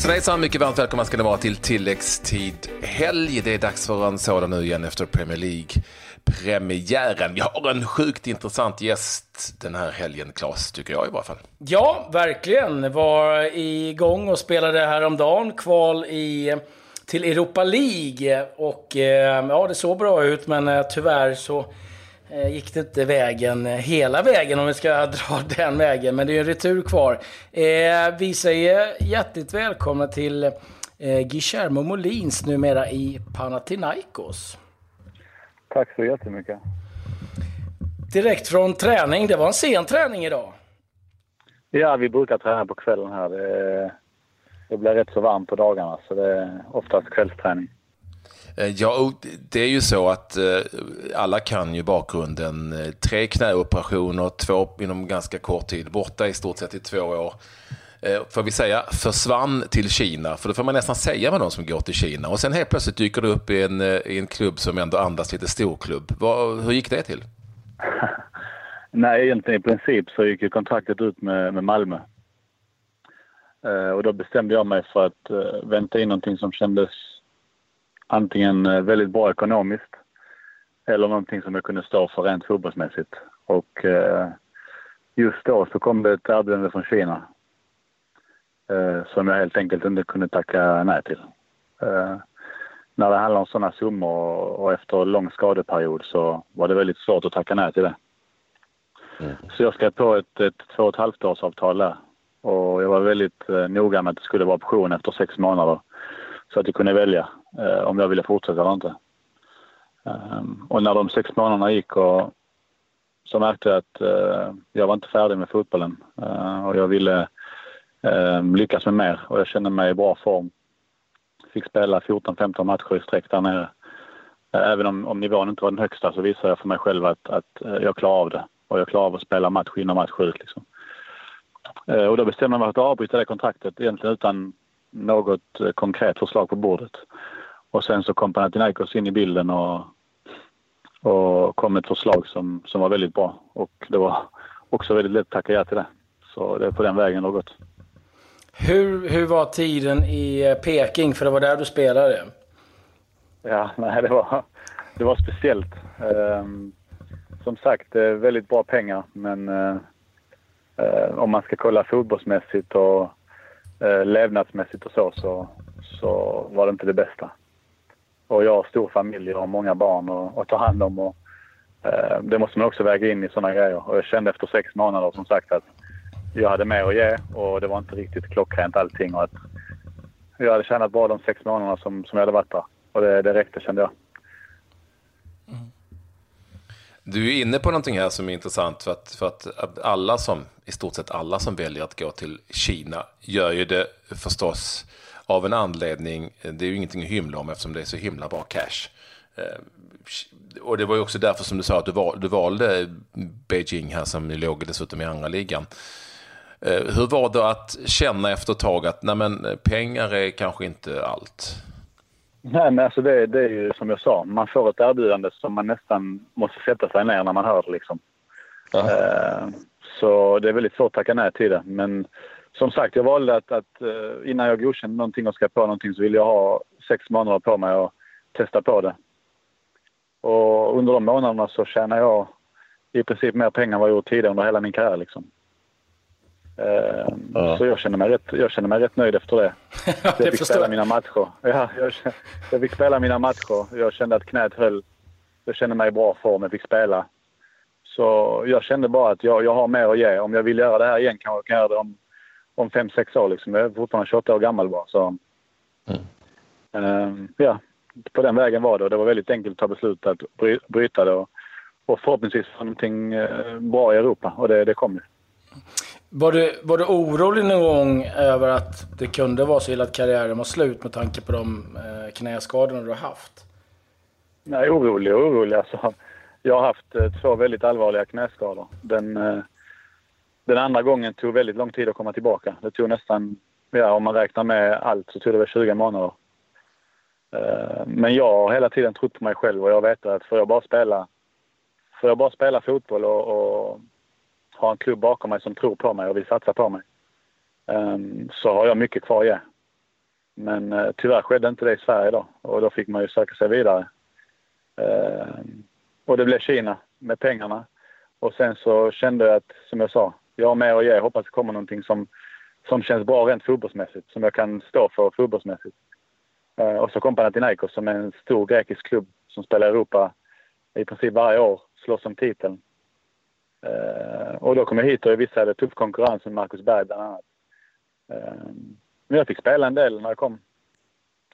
Hejsan hejsan, mycket varmt välkomna ska ni vara till tilläggstid helg. Det är dags för en sådan nu igen efter Premier League-premiären. Vi har en sjukt intressant gäst den här helgen, Claes, tycker jag i varje fall. Ja, verkligen. Var igång och spelade häromdagen kval i, till Europa League. Och eh, ja, det såg bra ut, men eh, tyvärr så gick det inte vägen hela vägen om vi ska dra den vägen. Men det är en retur kvar. Eh, vi säger hjärtligt välkomna till eh, Guillermo Molins numera i Panathinaikos. Tack så jättemycket. Direkt från träning. Det var en sen träning idag. Ja, vi brukar träna på kvällen här. Det, det blir rätt så varmt på dagarna så det är oftast kvällsträning. Eh, ja, det är ju så att eh, alla kan ju bakgrunden. Eh, tre knäoperationer, två inom ganska kort tid, borta i stort sett i två år. Får vi säga försvann till Kina, för det får man nästan säga med de som går till Kina. Och sen helt plötsligt dyker du upp i en, i en klubb som ändå andas lite storklubb. Vad, hur gick det till? Nej, egentligen i princip så gick ju kontraktet ut med, med Malmö. och då bestämde jag mig för att vänta in någonting som kändes antingen eh, väldigt bra ekonomiskt eller någonting som jag kunde stå för rent fotbollsmässigt. Och eh, just då så kom det ett erbjudande från Kina eh, som jag helt enkelt inte kunde tacka nej till. När det handlar om sådana summor och efter en lång skadeperiod så var det väldigt svårt att tacka nej till det. Mm. Så jag skrev på ett, ett två och ett halvt års avtal där. Och jag var väldigt noga med att det skulle vara option efter sex månader. Så att jag kunde välja eh, Eh, om jag ville fortsätta eller inte. Ehm, och när de sex månaderna gick och så märkte jag att eh, jag var inte färdig med fotbollen eh, och jag ville ehm, lyckas med mer och jag kände mig i bra form. Fick spela 14-15 matcher i sträck där nere. Även om, om nivån inte var den högsta så visade jag för mig själv att, att jag klarar av det och jag klarar av att spela match in och match ut. Liksom. Och då bestämde jag mig för att avbryta det kontraktet egentligen utan något konkret förslag på bordet. Och sen så kom Panathinaikos in i bilden och, och kom med ett förslag som, som var väldigt bra. Och det var också väldigt lätt att tacka ja till det. Så det är på den vägen det har gått. Hur, hur var tiden i eh, Peking? För det var där du spelade. Ja, nej, det var, det var speciellt. Um, som sagt, är väldigt bra pengar men uh, uh, om man ska kolla fotbollsmässigt och eh, levnadsmässigt och så, så, så var det inte det bästa. Och jag har stor familj och många barn att ta hand om. Och, eh, det måste man också väga in i sådana grejer. Och jag kände efter sex månader som sagt att jag hade mer att ge och det var inte riktigt klockrent allting. Och att jag hade tjänat bra de sex månaderna som, som jag hade varit där. Och det, det räckte kände jag. Du är inne på någonting här som är intressant för att, för att alla som, i stort sett alla som väljer att gå till Kina gör ju det förstås av en anledning. Det är ju ingenting att hymla om eftersom det är så himla bra cash. Eh, och det var ju också därför som du sa att du, val, du valde Beijing här som låg dessutom i andra ligan. Eh, hur var det att känna efter ett tag att nej men, pengar är kanske inte allt? Nej, men alltså det, det är ju som jag sa. Man får ett erbjudande som man nästan måste sätta sig ner när man hör det. Liksom. Uh, så det är väldigt svårt att tacka nej till det. Men som sagt, jag valde att, att uh, innan jag godkände någonting och skrev på någonting så ville jag ha sex månader på mig och testa på det. Och under de månaderna så tjänade jag i princip mer pengar än vad jag gjort tidigare under hela min karriär. Liksom. Ja. Så jag känner, mig rätt, jag känner mig rätt nöjd efter det. jag fick spela mina matcher. Ja, jag, jag fick spela mina matcher. Jag kände att knät höll. Jag kände mig i bra form. Jag fick spela. Så jag kände bara att jag, jag har mer att ge. Om jag vill göra det här igen kan jag, kan göra det om, om fem, sex år. Liksom. Jag är fortfarande 28 år gammal bara. Så, mm. um, ja, på den vägen var det. Och det var väldigt enkelt att ta beslut att bryta det och, och förhoppningsvis få någonting eh, bra i Europa. Och det, det kom ju. Var du, var du orolig någon gång över att det kunde vara så illa att karriären var slut med tanke på de eh, knäskadorna du har haft? Nej, orolig och orolig. Alltså, jag har haft eh, två väldigt allvarliga knäskador. Den, den andra gången tog väldigt lång tid att komma tillbaka. Det tog nästan, ja, om man räknar med allt, så tog det väl 20 månader. Eh, men jag har hela tiden trott på mig själv och jag vet att får jag bara spela, får jag bara spela fotboll och, och har en klubb bakom mig som tror på mig och vill satsa på mig ehm, så har jag mycket kvar att ge. Men eh, tyvärr skedde inte det i Sverige då och då fick man ju söka sig vidare. Ehm, och det blev Kina med pengarna. Och sen så kände jag att, som jag sa, jag har mer att ge. Jag hoppas det kommer någonting som, som känns bra rent fotbollsmässigt, som jag kan stå för fotbollsmässigt. Eh, och så kom Panathinaikos som är en stor grekisk klubb som spelar i Europa i princip varje år, slåss om titeln. Eh, och då kom jag hit och jag visste att det tuff konkurrens med Marcus Berg bland annat. Eh, men jag fick spela en del när jag kom.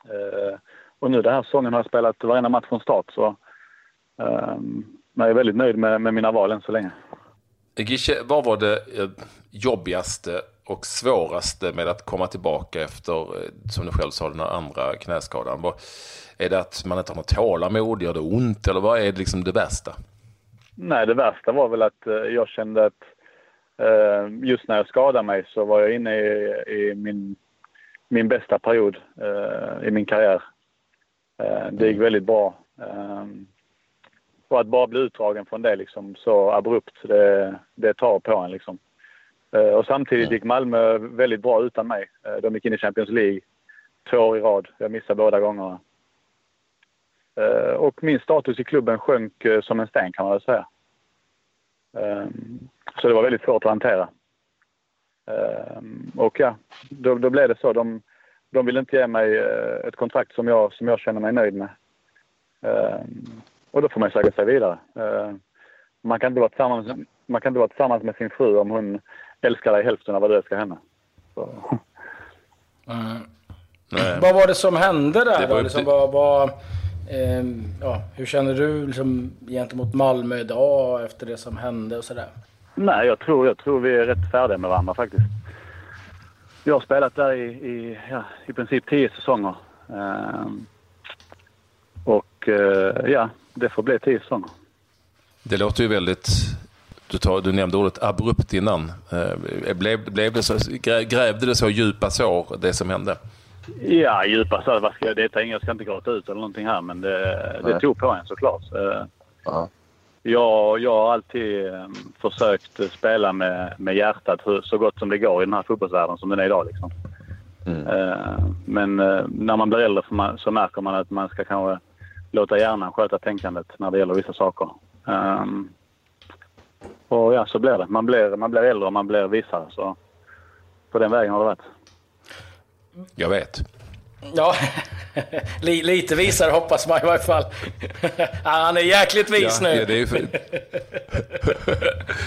Eh, och nu den här säsongen har jag spelat varenda match från start så eh, jag är väldigt nöjd med, med mina val än så länge. Gische, vad var det jobbigaste och svåraste med att komma tillbaka efter, som du själv sa, den andra knäskadan? Är det att man inte har något tålamod? Gör det ont? Eller vad är det, liksom det värsta? Nej, det värsta var väl att jag kände att just när jag skadade mig så var jag inne i, i min min bästa period eh, i min karriär. Eh, det gick väldigt bra. Och att bara bli utdragen från det liksom så abrupt, det, det tar på en liksom. Eh, och samtidigt gick Malmö väldigt bra utan mig. Eh, de gick in i Champions League två år i rad. Jag missade båda gångerna. Eh, och min status i klubben sjönk som en sten kan man väl säga. Så det var väldigt svårt att hantera. Ehm, och ja, då, då blev det så. De, de ville inte ge mig ett kontrakt som jag, som jag känner mig nöjd med. Och då får man söka sig vidare. Ehm, man kan, inte vara tillsammans, man kan inte vara tillsammans med sin fru om hon älskar dig hälften av vad du älskar henne. Mm. Vad var det som hände där det då? Liksom, vad, vad, eh, ja, hur känner du liksom, gentemot Malmö idag efter det som hände och sådär? Nej, jag tror, jag tror vi är rätt färdiga med varandra faktiskt. Jag har spelat där i, i, ja, i princip tio säsonger. Uh, och uh, ja, det får bli tio säsonger. Det låter ju väldigt... Du, tar, du nämnde ordet abrupt innan. Uh, blev, blev det så, grävde det så djupa sår, det som hände? Ja, djupa sår. Vad ska, detta, jag ska inte gråta ut eller någonting här, men det, det tog på en såklart. Uh, jag, jag har alltid um, försökt spela med, med hjärtat så gott som det går i den här fotbollsvärlden som den är idag. Liksom. Mm. Uh, men när man blir äldre så märker man att man ska kanske låta hjärnan sköta tänkandet när det gäller vissa saker. Um, och ja, så blir det. Man blir, man blir äldre och man blir visare. Så på den vägen har det varit. Jag vet. Ja, lite visare hoppas man i varje fall. Han är jäkligt vis ja, nu. Ja, det, är för...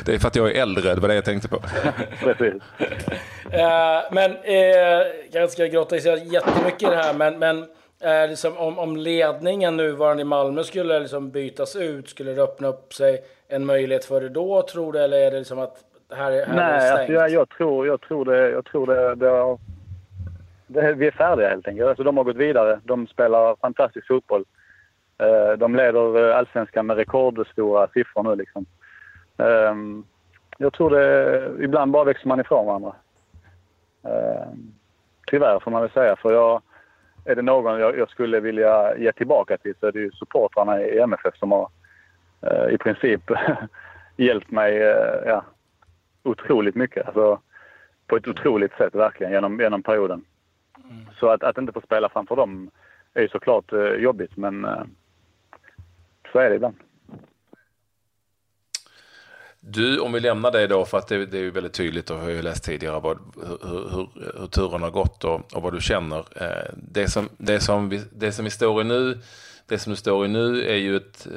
det är för att jag är äldre, det var det jag tänkte på. Precis. Uh, men uh, jag ska grotta i sig jättemycket i det här, men, men uh, liksom, om, om ledningen nuvarande i Malmö skulle liksom bytas ut, skulle det öppna upp sig en möjlighet för det då, tror du? Eller är det liksom att här, här Nej, är det stängt? Alltså jag, jag, tror, jag tror det, jag tror det, det har det, vi är färdiga helt enkelt. Alltså, de har gått vidare. De spelar fantastisk fotboll. Eh, de leder allsvenskan med rekordstora siffror nu liksom. Eh, jag tror det... Ibland bara växer man ifrån varandra. Eh, tyvärr får man väl säga. För jag, är det någon jag, jag, skulle vilja ge tillbaka till så är det ju supportrarna i MFF som har eh, i princip hjälpt mig eh, ja, otroligt mycket. Alltså, på ett otroligt sätt verkligen genom, genom perioden. Så att, att inte få spela framför dem är ju såklart eh, jobbigt, men eh, så är det ibland. Du, om vi lämnar dig då, för att det, det är ju väldigt tydligt och har ju läst tidigare vad, hur, hur, hur turen har gått och, och vad du känner. Eh, det, som, det, som vi, det som vi står i nu, det som du står i nu är ju ett,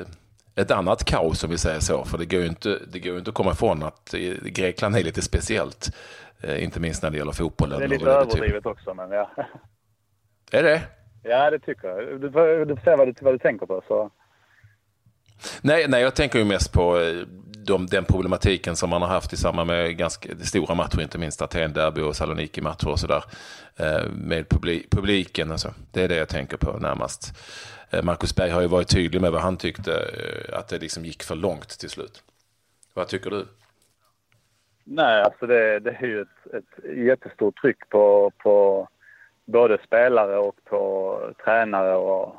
ett annat kaos om vi säger så. För det går ju inte, det går inte att komma ifrån att Grekland är lite speciellt. Eh, inte minst när det gäller fotbollen. Det är lite överdrivet också, men ja. Är det? Ja, det tycker jag. Du får, se vad du, vad du tänker på. Så. Nej, nej, jag tänker ju mest på eh, de, den problematiken som man har haft i samband med ganska stora matcher, inte minst Aten-derby och Saloniki-matcher och sådär. Eh, med publiken, alltså. det är det jag tänker på närmast. Eh, Marcus Berg har ju varit tydlig med vad han tyckte, eh, att det liksom gick för långt till slut. Vad tycker du? Nej, alltså det, det är ju ett, ett jättestort tryck på, på både spelare och på tränare och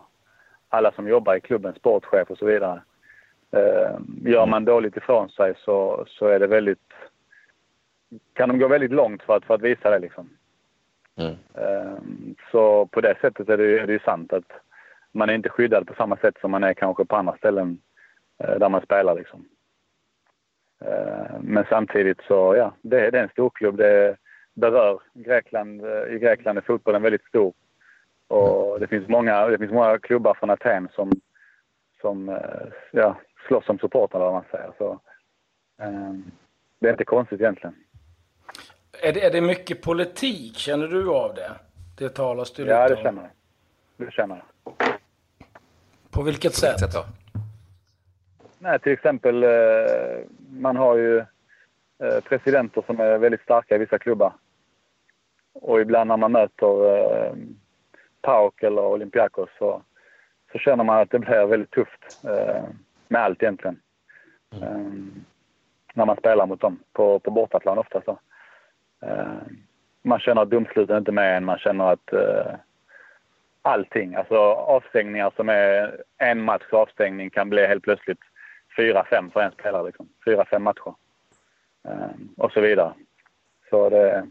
alla som jobbar i klubben, sportchef och så vidare. Eh, gör man dåligt ifrån sig så, så är det väldigt, kan de gå väldigt långt för att, för att visa det. Liksom. Mm. Så på det sättet är det, är det ju sant att man är inte skyddad på samma sätt som man är kanske på andra ställen där man spelar. Liksom. Men samtidigt så, ja, det, det är en storklubb. Det berör Grekland. I Grekland är fotbollen väldigt stor. Och det finns många, det finns många klubbar från Aten som, som ja, slåss om supportrarna, vad man säger. Så, um, det är inte konstigt egentligen. Är det, är det mycket politik? Känner du av det? Det talas det Ja, det känner jag. Det känner jag. På vilket sätt? sätt då? Nej, till exempel, eh, man har ju eh, presidenter som är väldigt starka i vissa klubbar. Och ibland när man möter eh, PAOK eller Olympiakos så, så känner man att det blir väldigt tufft med allt egentligen. Mm när man spelar mot dem på, på bortaplan ofta. Så. Uh, man känner att domsluten inte med en, man känner att allting, alltså avstängningar som är en matchs avstängning kan bli helt plötsligt fyra, fem för en spelare. Liksom. Fyra, fem matcher. Och så vidare. Så det,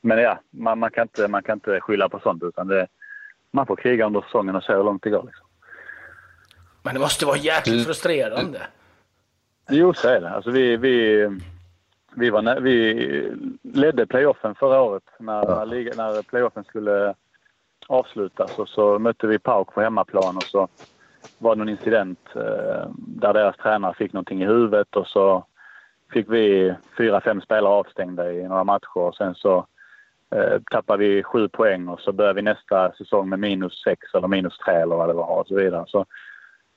men ja, man, man, kan inte, man kan inte skylla på sånt utan det, man får kriga under säsongen och se hur långt det går. Liksom. Men det måste vara jäkligt frustrerande. Jo, så är det. Alltså vi, vi, vi, var, vi ledde playoffen förra året när, när, när playoffen skulle avslutas och så mötte vi Pauk på hemmaplan och så var det någon incident eh, där deras tränare fick någonting i huvudet och så fick vi fyra, fem spelare avstängda i några matcher och sen så eh, tappade vi sju poäng och så började vi nästa säsong med minus sex eller minus tre eller vad det var och så vidare. Så,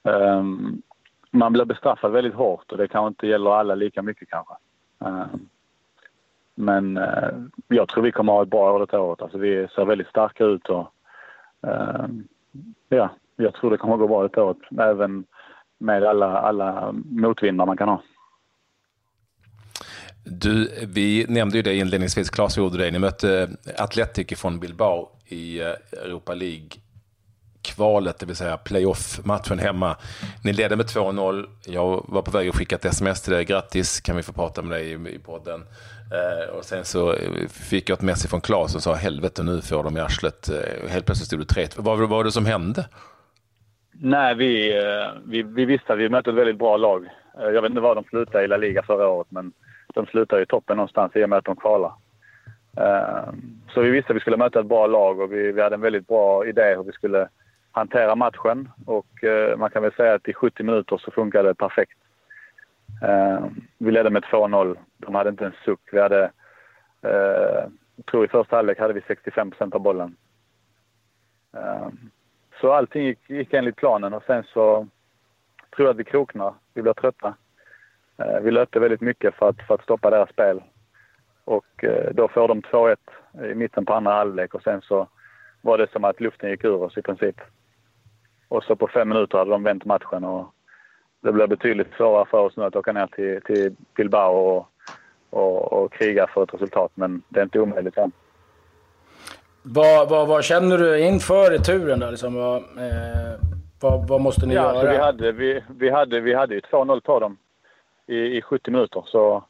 um, man blir bestraffad väldigt hårt och det kanske inte gäller alla lika mycket kanske. Um, men uh, jag tror vi kommer att ha ett bra år detta året. Alltså vi ser väldigt starka ut och eh, ja, jag tror det kommer att gå bra detta året. Även med alla, alla motvindar man kan ha. Du, vi nämnde ju det inledningsvis, Claes gjorde det. Ni mötte Atletic från Bilbao i eh, Europa League kvalet, det vill säga playoff-matchen hemma. Ni ledde med 2-0. Jag var på väg att skicka ett sms till dig. Grattis, kan vi få prata med dig i, podden. Eh, och sen så fick jag ett mess från Claes och sa helvete nu får de i arslet. Eh, helt plötsligt stod det 3 Vad var det som hände? Nej, vi, eh, vi, vi visste att vi mötte ett väldigt bra lag. Eh, jag vet inte var de slutade i La Liga förra året, men de slutade i toppen någonstans i och med att de kvalade. Eh, så vi visste att vi skulle möta ett bra lag och vi, vi hade en väldigt bra idé hur vi skulle hantera matchen och eh, man kan väl säga att i 70 minuter så funkade det perfekt. Eh, vi ledde med 2-0. De hade inte en suck. Vi hade, eh, jag tror i första halvlek hade vi 65 procent av bollen. Eh, så allting gick, gick enligt planen och sen så tror jag att vi kroknar. Vi blev trötta. Eh, vi löpte väldigt mycket för att, för att stoppa deras spel. Och eh, då får de 2-1 i mitten på andra halvlek och sen så var det som att luften gick ur oss i princip. Och så på fem minuter hade de vänt matchen och det blir betydligt svårare för oss nu att åka ner till, till Bilbao och, och, och kriga för ett resultat. Men det är inte omöjligt än. Vad, vad, vad känner du inför returen? Då? Liksom, vad, eh, vad, vad, måste ni ja, göra? Alltså vi, hade, vi, vi, hade, vi hade ju 2-0 på dem i, i 70 minuter. Så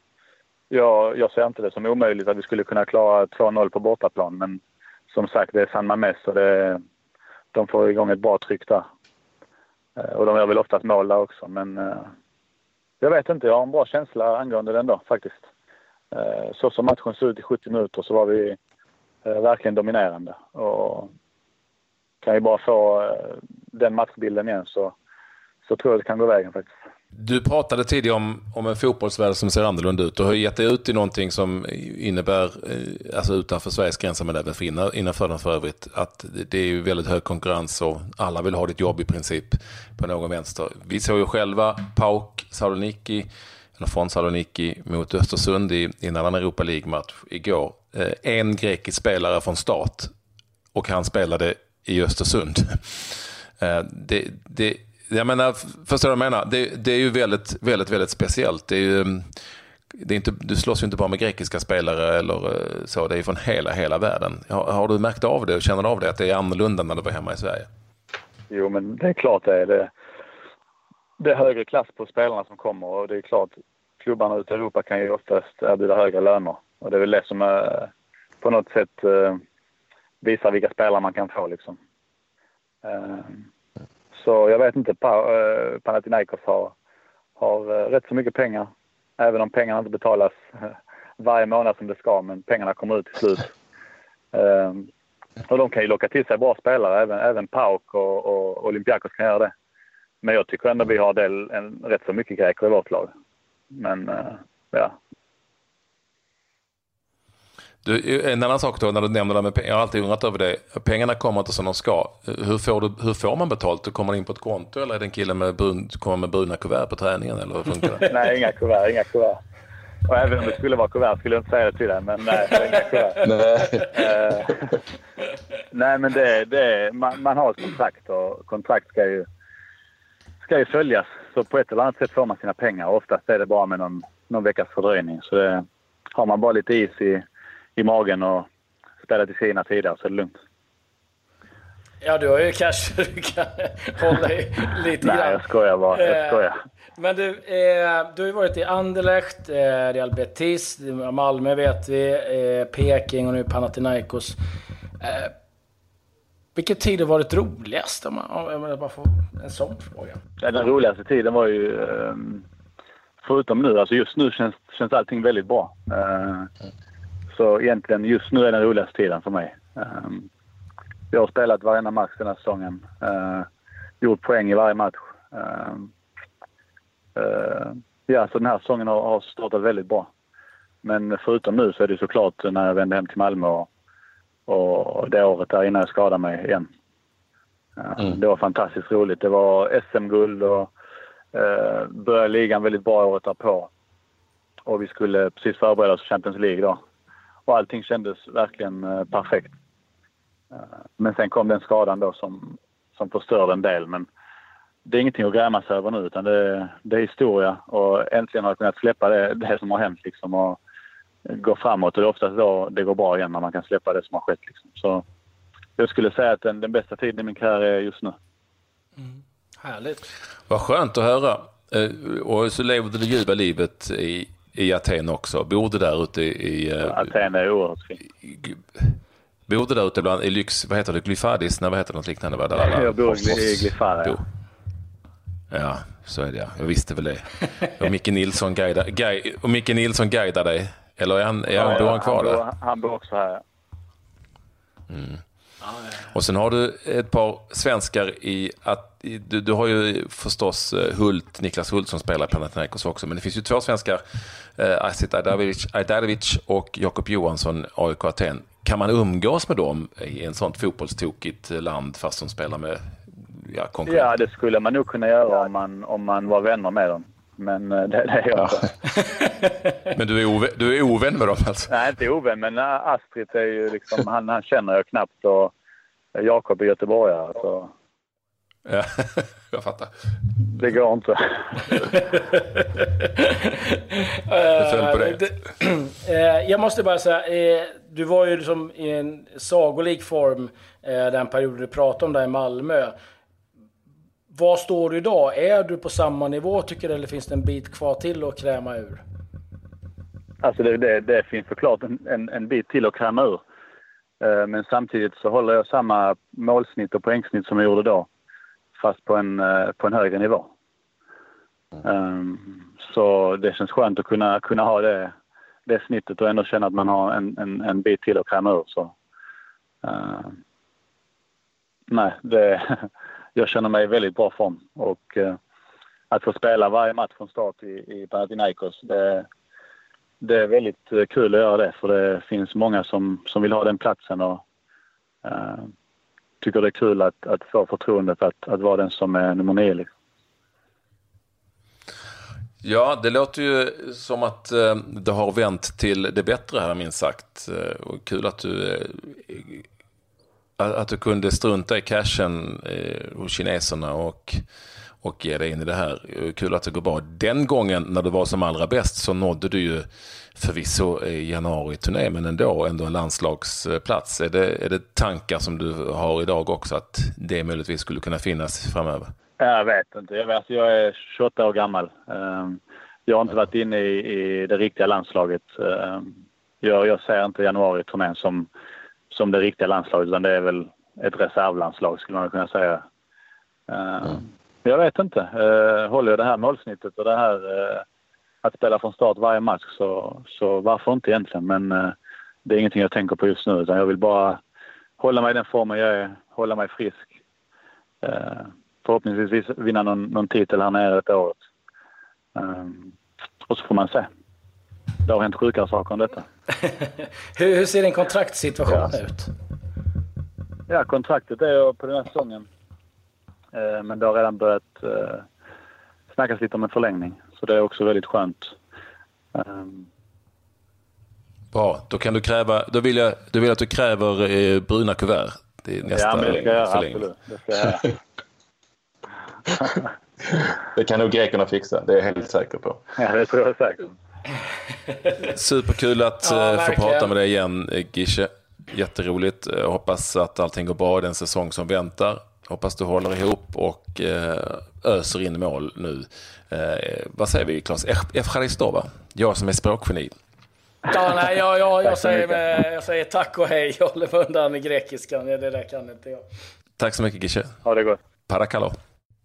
jag, jag ser inte det som omöjligt att vi skulle kunna klara 2-0 på bortaplan. Men som sagt, det är San Mames och det, de får igång ett bra tryck där. Eh, och de gör väl oftast mål där också, men eh, jag vet inte. Jag har en bra känsla angående den då faktiskt. Eh, så som matchen såg ut i 70 minuter så var vi verkligen dominerande. Och kan vi bara få den matchbilden igen så, så tror jag det kan gå vägen faktiskt. Du pratade tidigare om, om en fotbollsvärld som ser annorlunda ut Du har gett dig ut i någonting som innebär, eh, alltså utanför Sveriges gränser men även för innanför den för övrigt, att det är ju väldigt hög konkurrens och alla vill ha ditt jobb i princip på någon vänster. Vi såg ju själva Pauk Saloniki, eller från Saloniki mot Östersund i, i en annan Europa League-match igår. Eh, en grekisk spelare från start och han spelade i Östersund. Eh, det, det jag menar, förstår du vad jag menar? Det, det, är ju väldigt, väldigt, väldigt speciellt. Det är ju, mm, det är inte, du slåss ju inte bara med grekiska spelare eller eh, så, det är från hela, hela världen. Har, har, du märkt av det och känner du av det, att det är annorlunda när du var hemma i Sverige? Jo, men det är klart det är. Det, det är högre klass på spelarna som kommer och det är klart, klubbarna ute i Europa kan ju oftast erbjuda högre löner. Och det är väl det som är, på något sätt eh, visar vilka spelare man kan få liksom. Eh, så jag vet inte, eh, Panathinaikos har, har eh, rätt så mycket pengar. Även om pengarna inte betalas eh, varje månad som det ska, men pengarna kommer ut till slut. Ehm, och de kan ju locka till sig bra spelare, även, även Pauk och, och Olympiakos kan göra det. Men jag tycker ändå vi har del, en, rätt så mycket greker i vårt lag. Men ja, du, en annan sak då när du nämner det med pengar, jag har alltid undrat över det. Pengarna kommer inte som de ska. Hur får, du, hur får man betalt? Du kommer in på ett konto eller är det en kille med brun, kommer med bruna kuvert på träningen eller hur funkar det? nej, inga kuvert, inga kuvert. Och även om det skulle vara kuvert skulle jag inte säga det till dig, men nej, inga kuvert. nej. Uh, nej, men det, det man, man, har ett kontrakt och kontrakt ska ju, ska ju följas. Så på ett eller annat sätt får man sina pengar. Oftast är det bara med någon, någon veckas fördröjning. Så det, har man bara lite is i i magen och spelat i sina tider så är det lugnt. Ja, du har ju cash du kan hålla i lite grann. Nej, jag skojar bara. Jag eh, skojar. Men du, eh, du har ju varit i Anderlecht, eh, Real Betis, Malmö vet vi, eh, Peking och nu Panathinaikos. Eh, vilken tid har varit roligast? Om, man, om jag bara får en sån fråga. Ja, den roligaste tiden var ju, eh, förutom nu, alltså just nu känns, känns allting väldigt bra. Eh, så egentligen just nu är den roligaste tiden för mig. Um, jag har spelat varenda match den här säsongen. Uh, gjort poäng i varje match. Uh, uh, ja, så den här säsongen har, har, startat väldigt bra. Men förutom nu så är det såklart när jag vände hem till Malmö och, och det året där innan jag skadade mig igen. Mm. Det var fantastiskt roligt. Det var SM-guld och uh, började ligan väldigt bra året därpå. Och vi skulle precis förbereda oss för Champions League då och allting kändes verkligen eh, perfekt. Eh, men sen kom den skadan då som, som förstörde en del. Men det är ingenting att grämas över nu utan det, det är historia och äntligen har jag kunnat släppa det, det som har hänt liksom och gå framåt. Och det är oftast då det går bra igen när man kan släppa det som har skett. Liksom. Så jag skulle säga att den, den bästa tiden i min karriär är just nu. Mm. Härligt. Vad skönt att höra. Eh, och så lever du det ljuva livet i, i Aten också. Bor du där ute i... Ja, Aten är oerhört fint. Bor du där ute bland, i lyx, vad heter det, Glyfadis? Nej, vad heter det, något liknande? Där alla jag bor i Glyfada. Ja, så är det ja. Jag visste väl det. Och Micke Nilsson guidar, guide, och Micke Nilsson guidar dig? Eller är han, är han, ja, bor han kvar han där? han bor också här. Mm. Och sen har du ett par svenskar i att du, du har ju förstås eh, Hult, Niklas Hult som spelar i Panathinaikos också, men det finns ju två svenskar, eh, Asit Ajdarevic och Jakob Johansson, AIK Aten. Kan man umgås med dem i en sånt fotbollstokigt land fast de spelar med ja, konkurrenter? Ja, det skulle man nog kunna göra om man, om man var vänner med dem. Men eh, det, det är jag inte. men du är, ovän, du är ovän med dem alltså? Nej, inte ovän, men Astrid är ju liksom, han, han känner jag knappt och Jakob är göteborgare. Så. Ja, jag fattar. Det går inte. det. Eh, jag måste bara säga, eh, du var ju liksom i en sagolik form eh, den perioden du pratade om där i Malmö. Var står du idag? Är du på samma nivå tycker du eller finns det en bit kvar till att kräma ur? Alltså det, det, det finns såklart en, en, en bit till att kräma ur. Eh, men samtidigt så håller jag samma målsnitt och poängsnitt som jag gjorde då fast på en, eh, på en högre nivå. Ehm, så det känns skönt att kunna, kunna ha det, det snittet och ändå känna att man har en, en, en bit till att kräma ur. Så, eh, nej, det, jag känner mig i väldigt bra form och eh, att få spela varje match från start i, i Panathinaikos, det, det är väldigt kul att göra det för det finns många som, som vill ha den platsen och eh, tycker det är kul att, att få förtroendet att, att vara den som är nummer nio. Liksom. Ja, det låter ju som att eh, det har vänt till det bättre här minst sagt. Eh, och kul att du, eh, att du kunde strunta i cashen eh, hos kineserna och, och ge dig in i det här. Kul att det går bra. Den gången när du var som allra bäst så nådde du ju förvisso i januari-turné, men ändå, ändå en landslagsplats. Är det, är det tankar som du har idag också, att det möjligtvis skulle kunna finnas framöver? Jag vet inte. Jag, vet, jag är 28 år gammal. Ehm, jag har inte varit inne i, i det riktiga landslaget. Ehm, jag, jag ser inte januari-turnén som, som det riktiga landslaget utan det är väl ett reservlandslag skulle man kunna säga. Uh, mm. Jag vet inte. Uh, håller jag det här målsnittet och det här uh, att spela från start varje match så, så varför inte egentligen. Men det är ingenting jag tänker på just nu utan jag vill bara hålla mig i den formen jag är, hålla mig frisk. förhoppningsvis vinna någon, någon titel här nere ett året. och så får man se. Det har hänt sjukare saker än detta. hur, hur, ser din kontraktssituation ja. ut? Ja, kontraktet är på den här säsongen. Eh, men det har redan börjat eh, snackas lite om en förlängning. Så det är också väldigt skönt. Um... Bra, då kan du kräva, då vill jag, då vill jag att du kräver eh, bruna kuvert. Det är nästa ja, men det ska jag göra, absolut. Det ska jag göra. det kan nog grekerna fixa, det är jag helt säker på. Ja, det tror jag säkert. Superkul att ja, eh, få prata med dig igen, eh, Gische. Jätteroligt. Jag hoppas att allting går bra i den säsong som väntar. Hoppas du håller ihop och eh, öser in mål nu. vad säger vi Claes? Efcharistova, jag som är språkgeni. Ja, nej, jag, jag, jag, säger, jag säger tack och hej. Jag håller mig undan i grekiskan. Det där kan inte jag. Tack så mycket Gische. Ha det gott. Parakalo.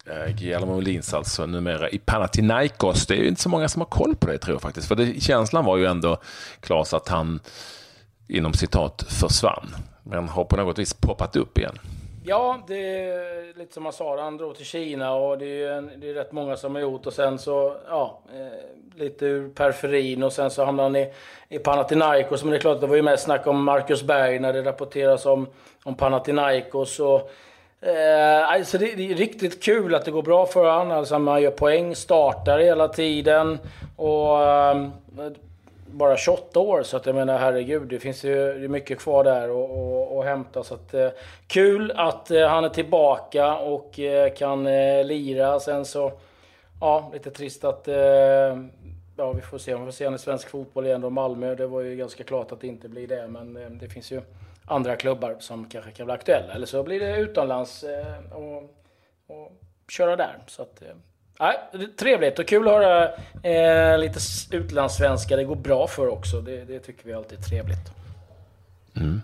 Eh, Guillermo Molins alltså numera i Panathinaikos. Det är ju inte så många som har koll på det tror jag faktiskt. För det, känslan var ju ändå, Klas, att han inom citat försvann. Men har på något vis poppat upp igen. Ja, det är lite som man sa, han drog till Kina och det är, en, det är rätt många som har gjort och sen så, ja, eh, lite ur periferin och sen så hamnade han i, i Panathinaikos. Men det är klart, det var ju mest snack om Marcus Berg när det rapporteras om, om Panathinaikos. Och, Eh, alltså det, det, är riktigt kul att det går bra för honom. Alltså man gör poäng, startar hela tiden. Och eh, bara 28 år, så att jag menar herregud, det finns ju mycket kvar där att hämta. Så att, eh, kul att eh, han är tillbaka och eh, kan eh, lira. Sen så, ja, lite trist att eh, ja, vi får se om vi får se honom i svensk fotboll igen då. Malmö, det var ju ganska klart att det inte blir det. Men eh, det finns ju andra klubbar som kanske kan bli aktuella. Eller så blir det utomlands eh, och, och köra där. Så att, eh, trevligt och kul att höra eh, lite utlandssvenska. Det går bra för också. Det, det tycker vi alltid är trevligt. Mm.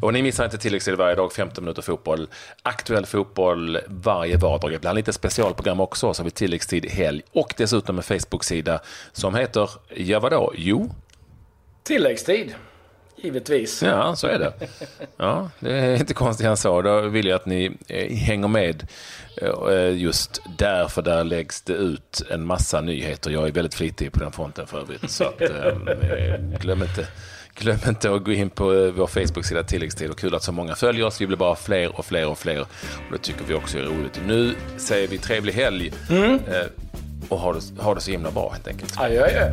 Och ni missar inte tilläggstid varje dag, 15 minuter fotboll. Aktuell fotboll varje vardag. Ibland lite specialprogram också, så har vi tilläggstid helg. Och dessutom en Facebook-sida som heter, ja vadå? Jo? Tilläggstid. Givetvis. Ja, så är det. Ja, det är inte konstigt han sa. Då vill jag att ni eh, hänger med eh, just där, för där läggs det ut en massa nyheter. Jag är väldigt flitig på den fronten för övrigt. Så att, eh, glöm, inte, glöm inte att gå in på vår Facebook-sida Tilläggstid. Och kul att så många följer oss. Vi blir bara fler och fler och fler. Och det tycker vi också är roligt. Nu säger vi trevlig helg. Mm. Och ha det, ha det så himla bra helt enkelt. Adjö, adjö.